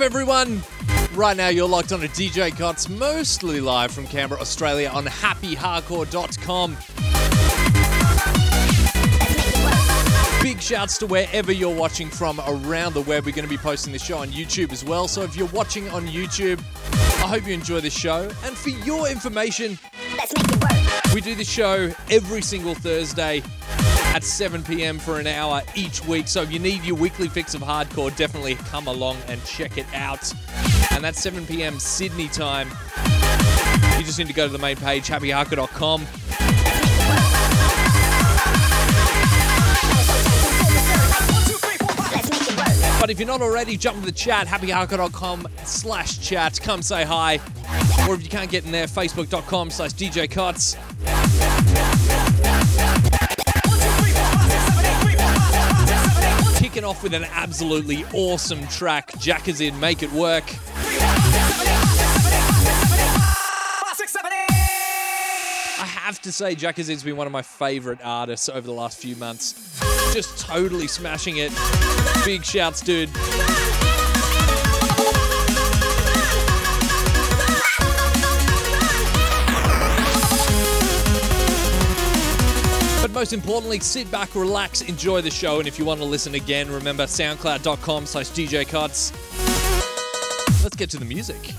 Up, everyone? Right now, you're locked on to DJ Cots, mostly live from Canberra, Australia, on happyhardcore.com. Big shouts to wherever you're watching from around the web. We're going to be posting this show on YouTube as well. So if you're watching on YouTube, I hope you enjoy the show. And for your information, we do the show every single Thursday at 7 p.m. for an hour each week. So if you need your weekly fix of hardcore, definitely come along and check it out. And that's 7 p.m. Sydney time. You just need to go to the main page, happyhardcore.com. But if you're not already, jump to the chat, happyhardcore.com slash chat. Come say hi. Or if you can't get in there, facebook.com slash DJ Cots. Kicking off with an absolutely awesome track. Jack is in, make it work. I have to say, Jack has been one of my favorite artists over the last few months. Just totally smashing it. Big shouts, dude. But most importantly, sit back, relax, enjoy the show, and if you want to listen again, remember soundcloud.com slash DJ Cots. Let's get to the music.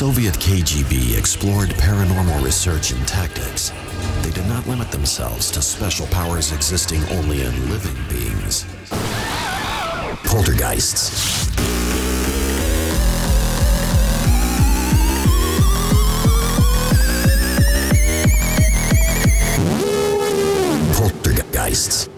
Soviet KGB explored paranormal research and tactics. They did not limit themselves to special powers existing only in living beings. Poltergeists. Poltergeists.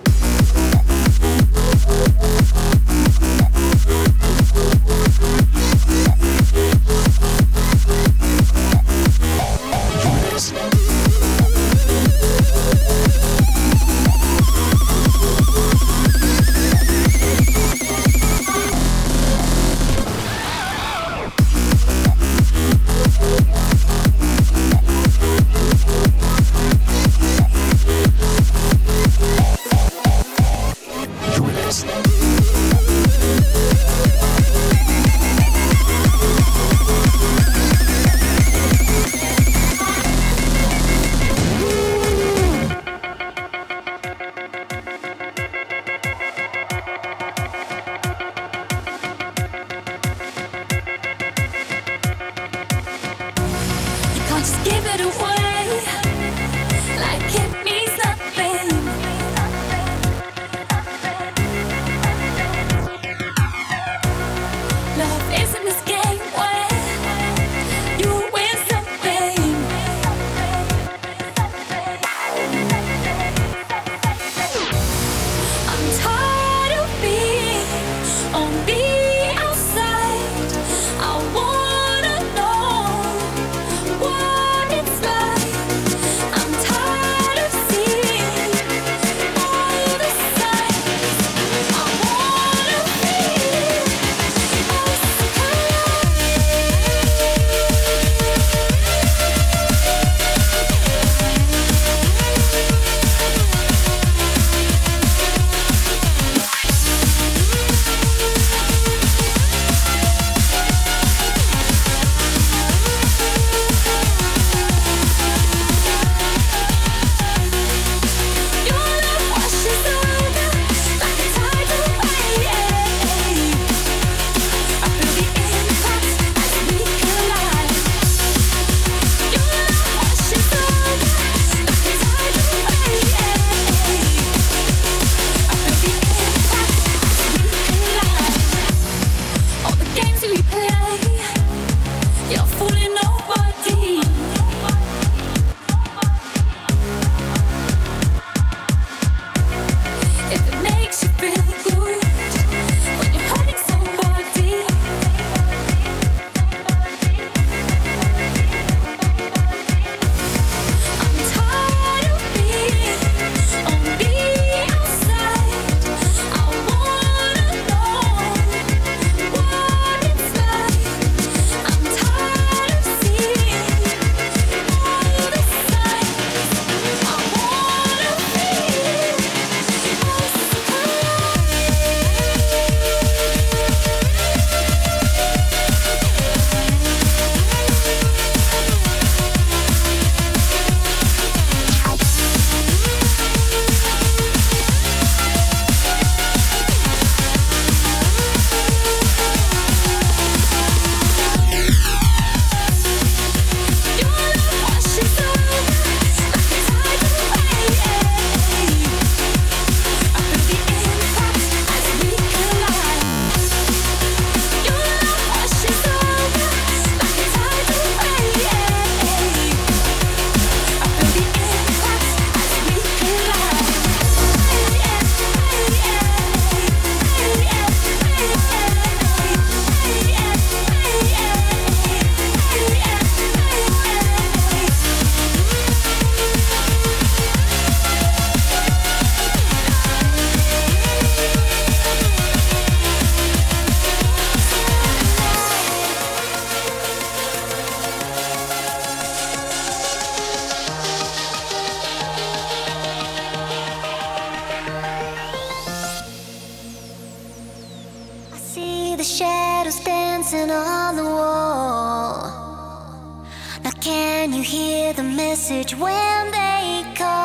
Can you hear the message when they call?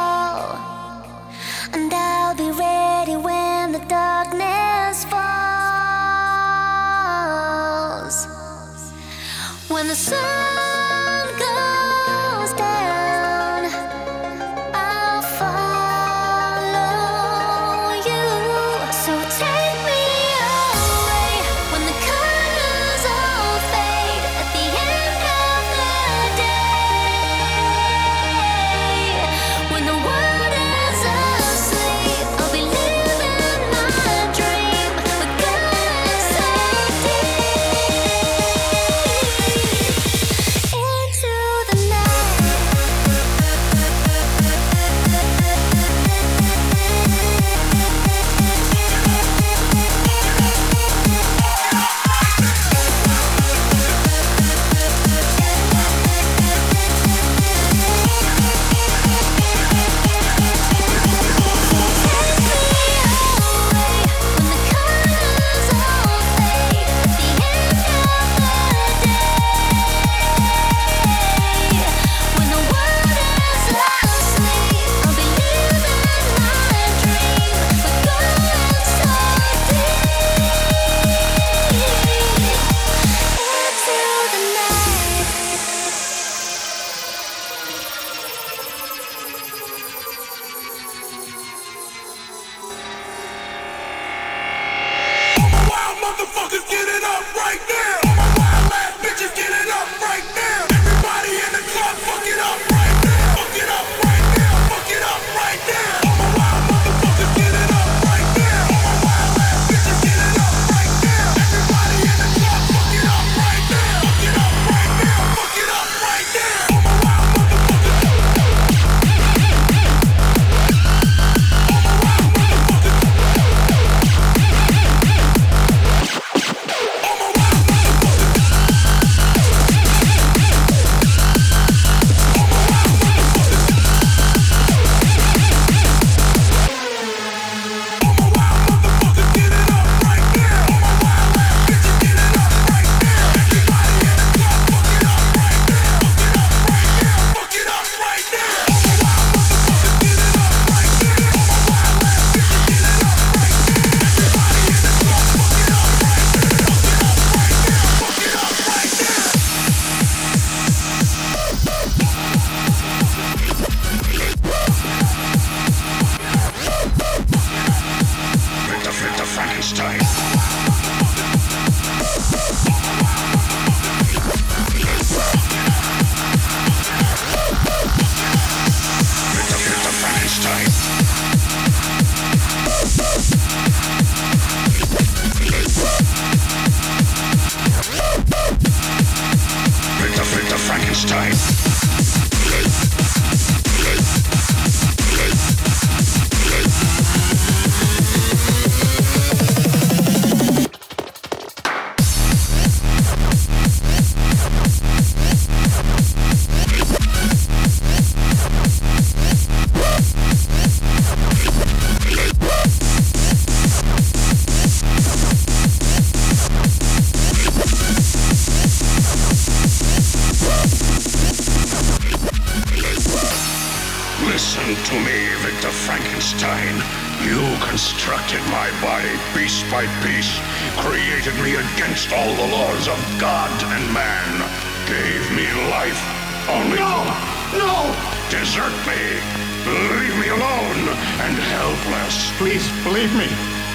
and helpless. Please believe me.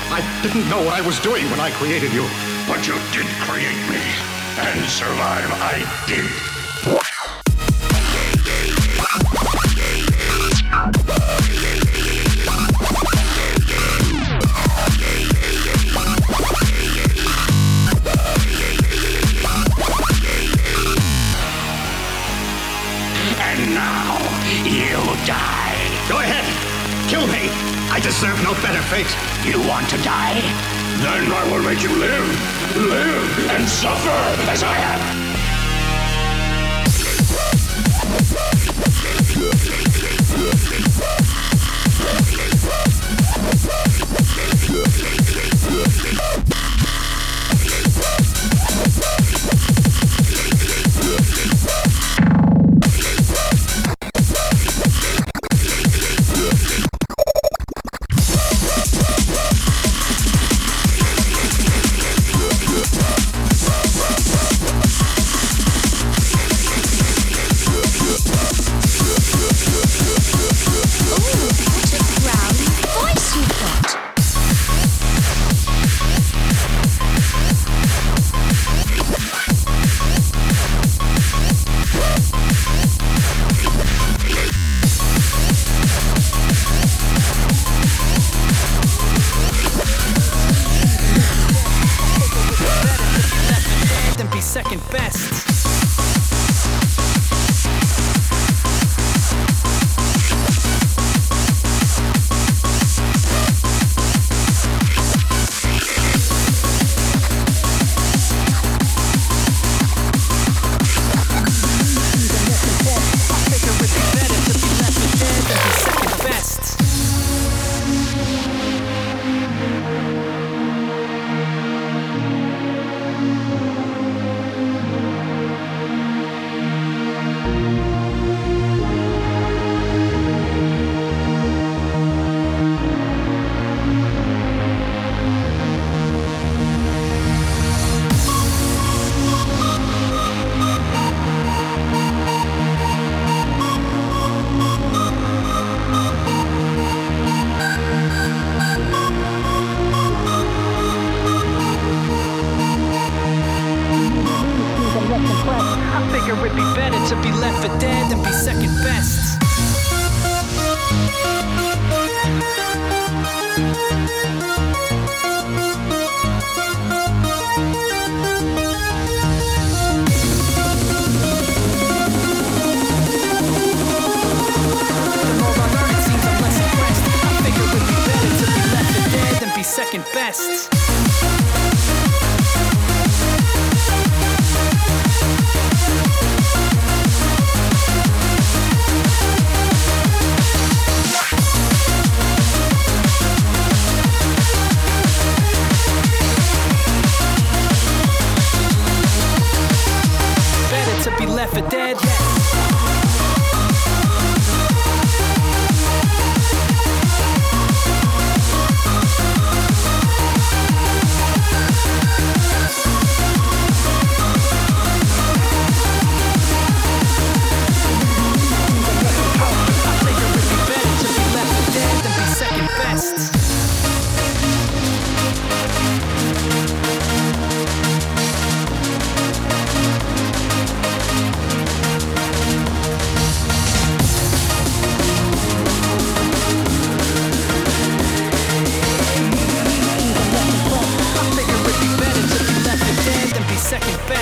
I didn't know what I was doing when I created you. But you did create me. And survive I did. deserve no better fate. You want to die? Then I will make you live, live, and suffer as I have.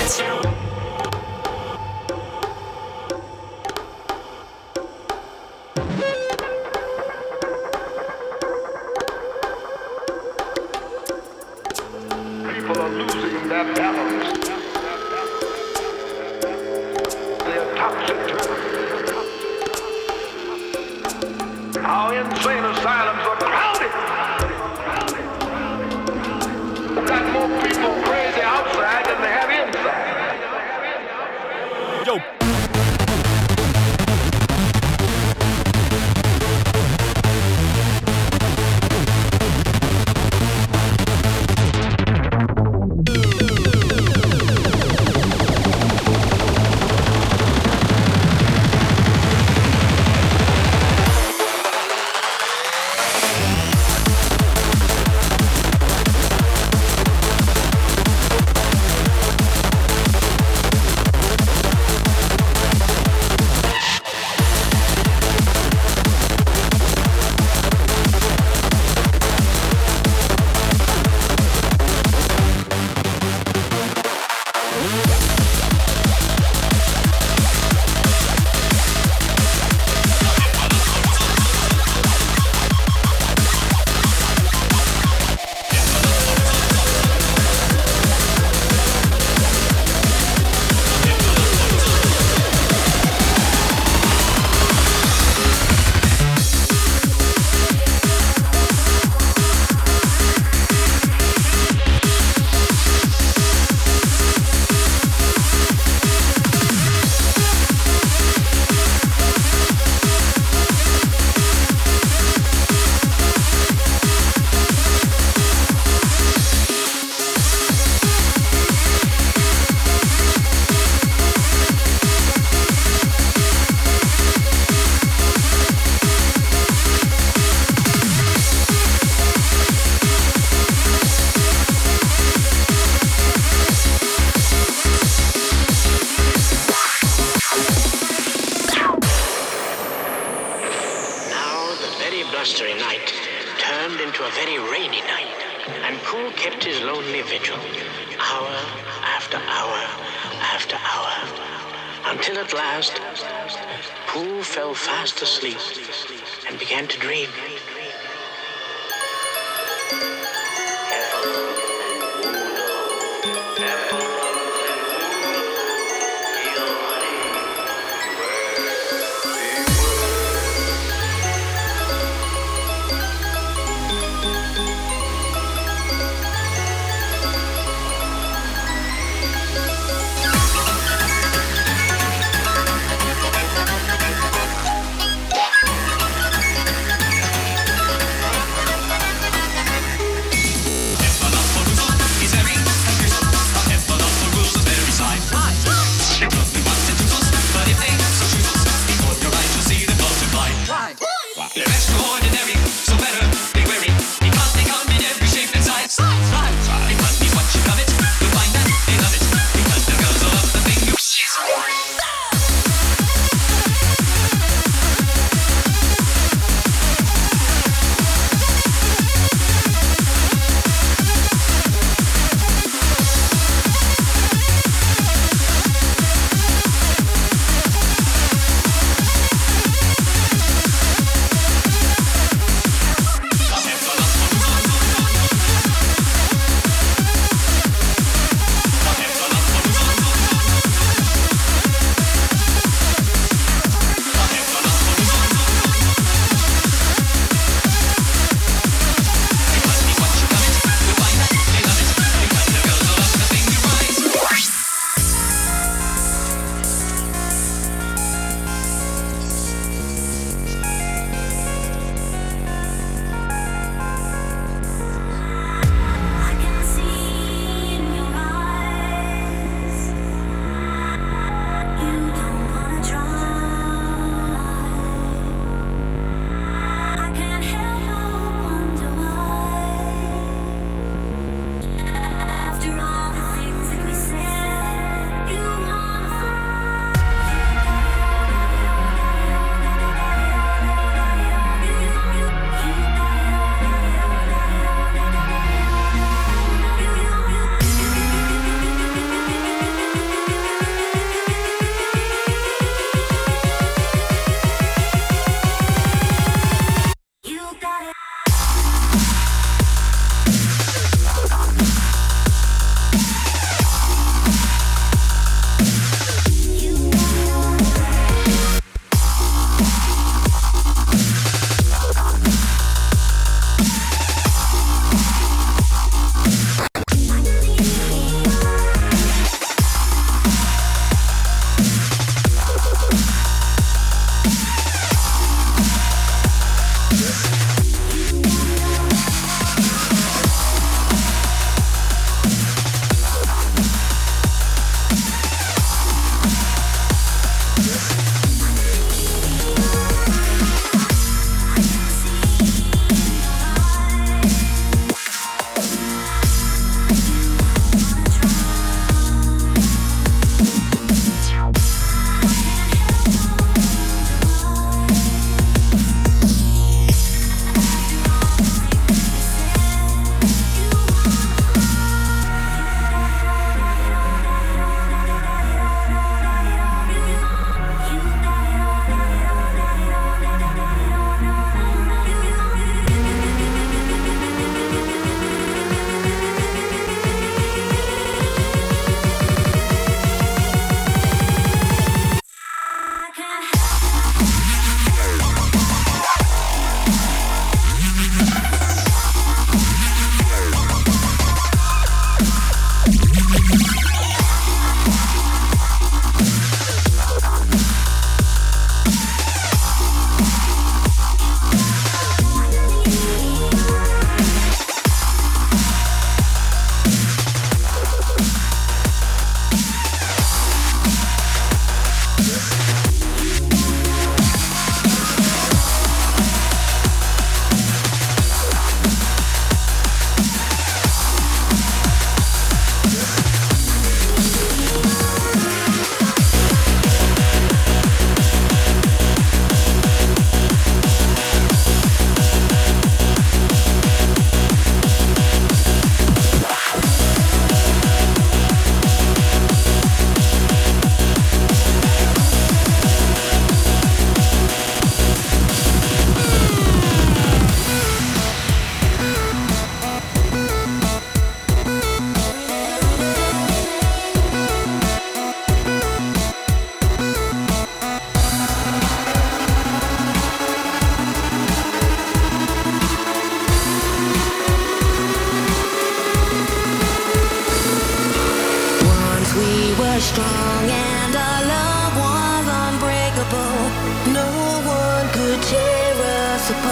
dance.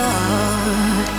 Apart.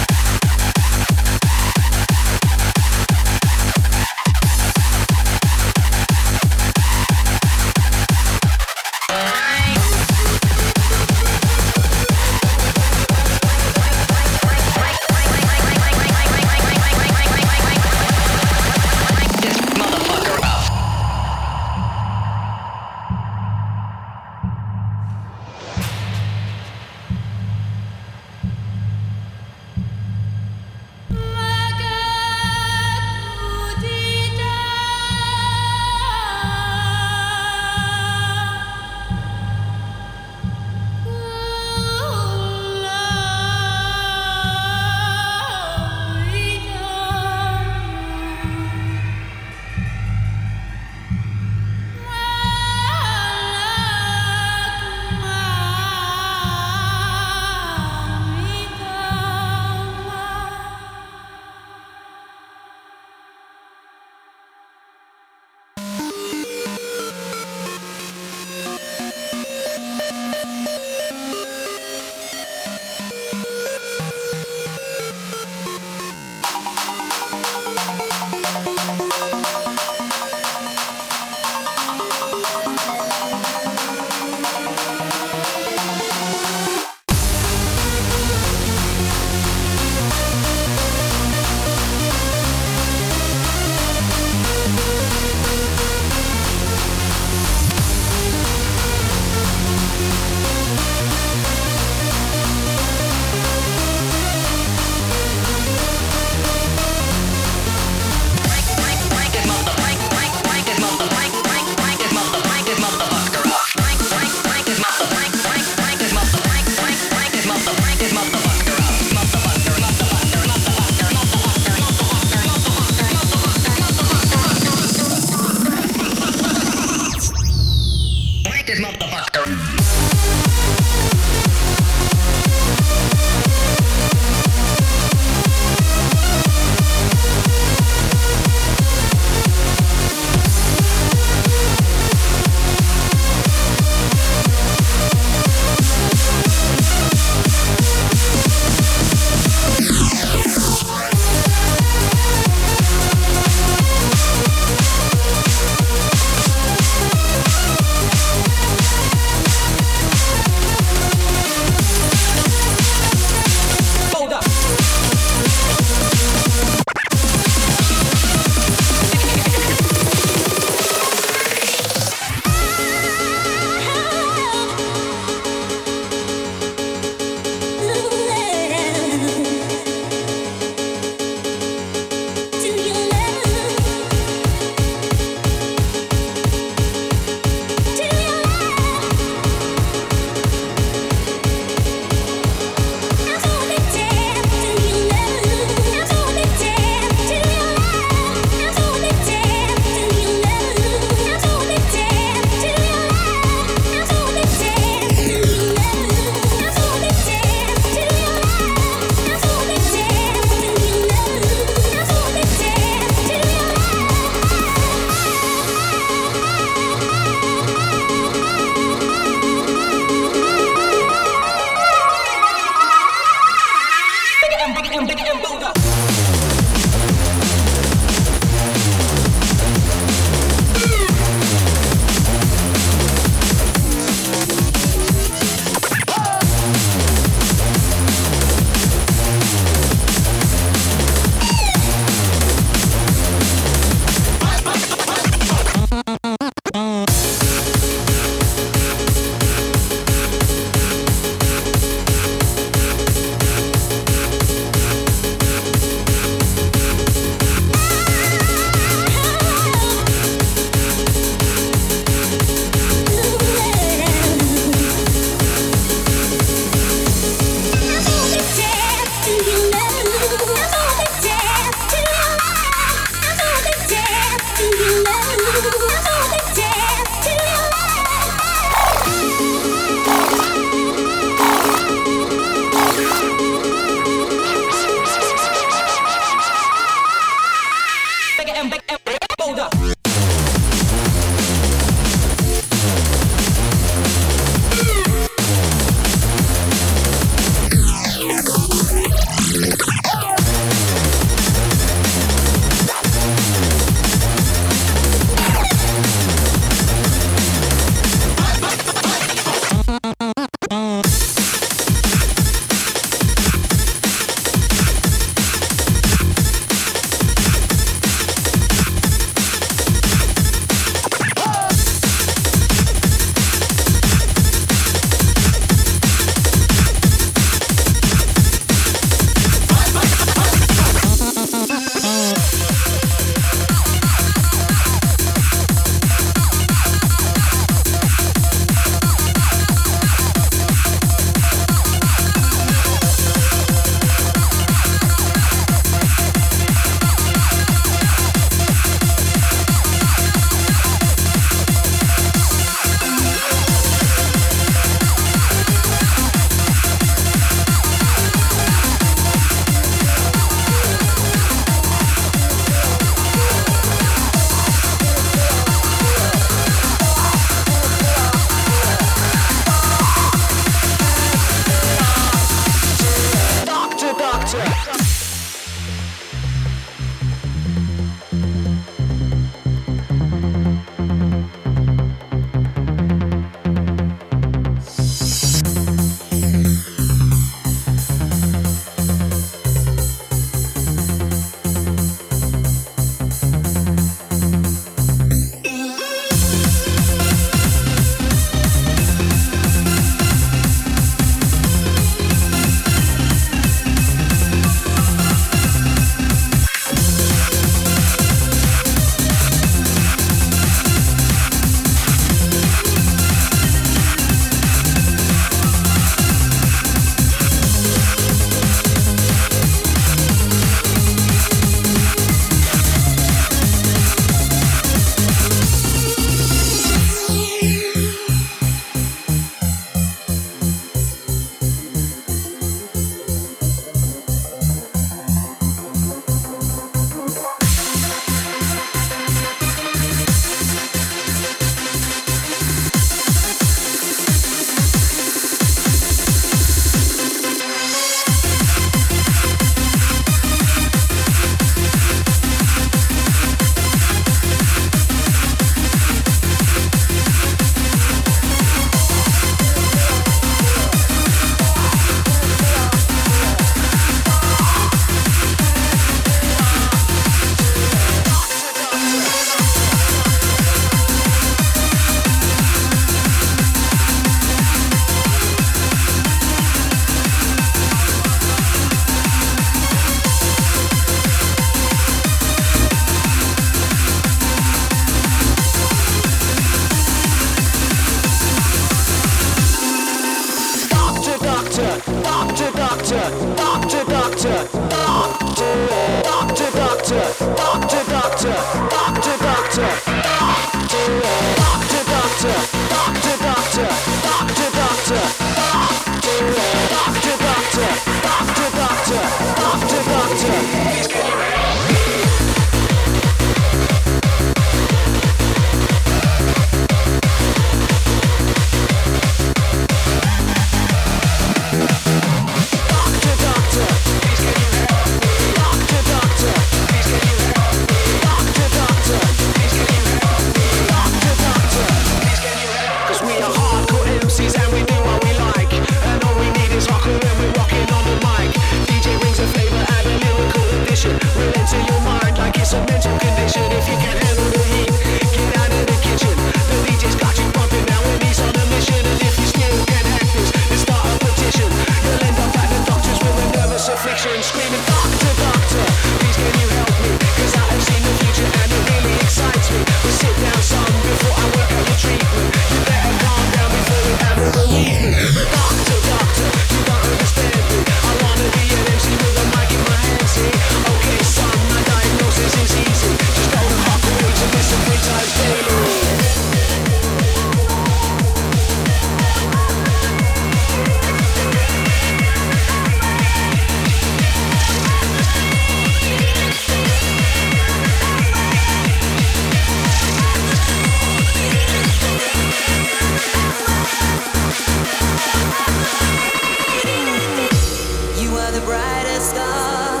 the star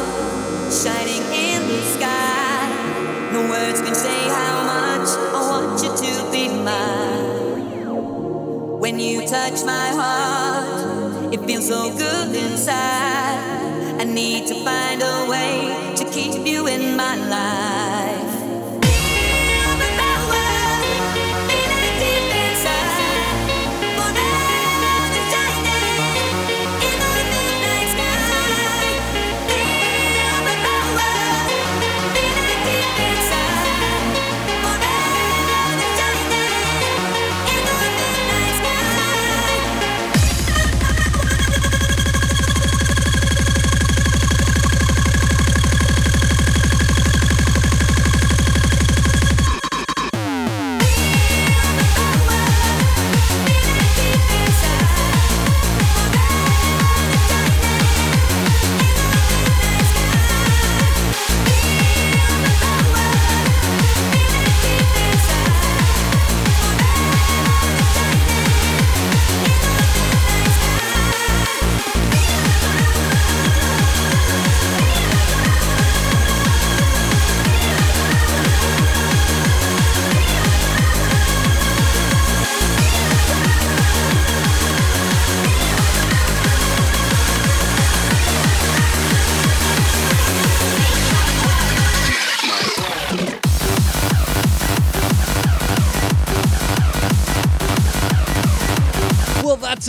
shining in the sky. No words can say how much I want you to be mine. When you touch my heart, it feels so good inside. I need to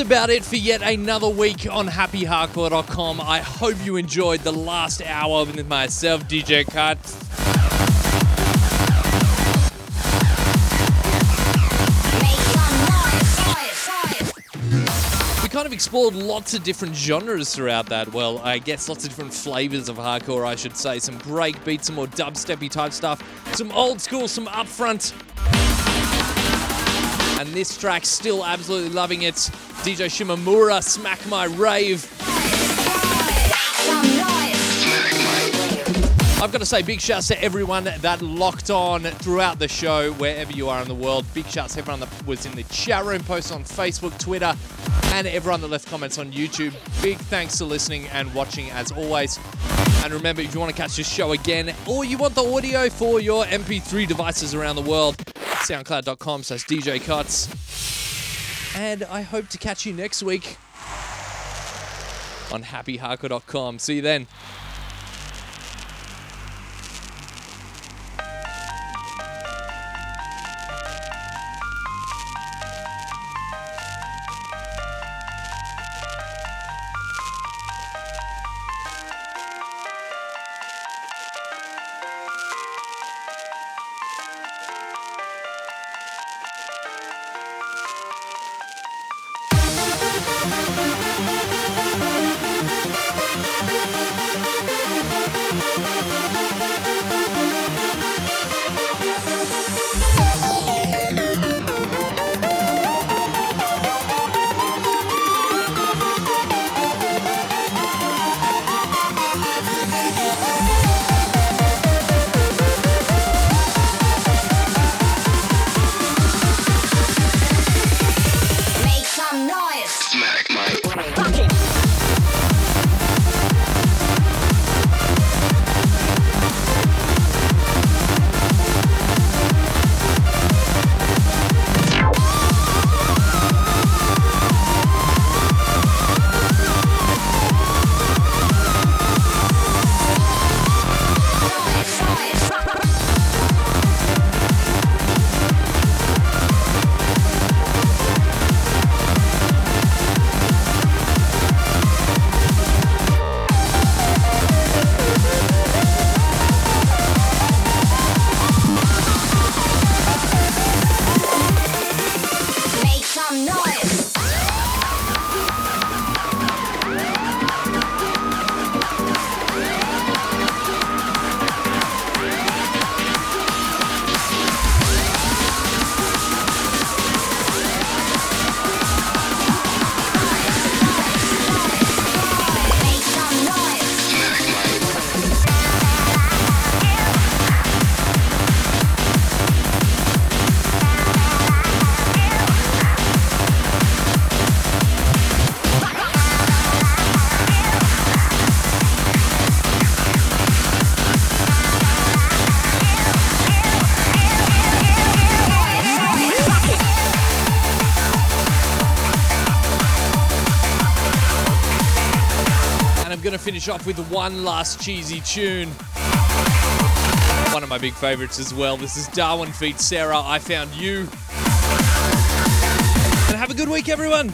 about it for yet another week on happyhardcore.com. I hope you enjoyed the last hour with myself, DJ Cots. We kind of explored lots of different genres throughout that. Well, I guess lots of different flavors of hardcore, I should say. Some break beats, some more dubsteppy type stuff, some old school, some upfront, and this track still absolutely loving it. DJ Shimamura, Smack My Rave. I've got to say, big shouts to everyone that locked on throughout the show, wherever you are in the world. Big shouts to everyone that was in the chat room, posts on Facebook, Twitter, and everyone that left comments on YouTube. Big thanks for listening and watching as always. And remember, if you want to catch this show again, or you want the audio for your MP3 devices around the world, soundcloud.com slash DJ Cots. And I hope to catch you next week on happyhardcore.com. See you then. Finish off with one last cheesy tune. One of my big favorites as well. This is Darwin feat Sarah. I found you. And have a good week, everyone.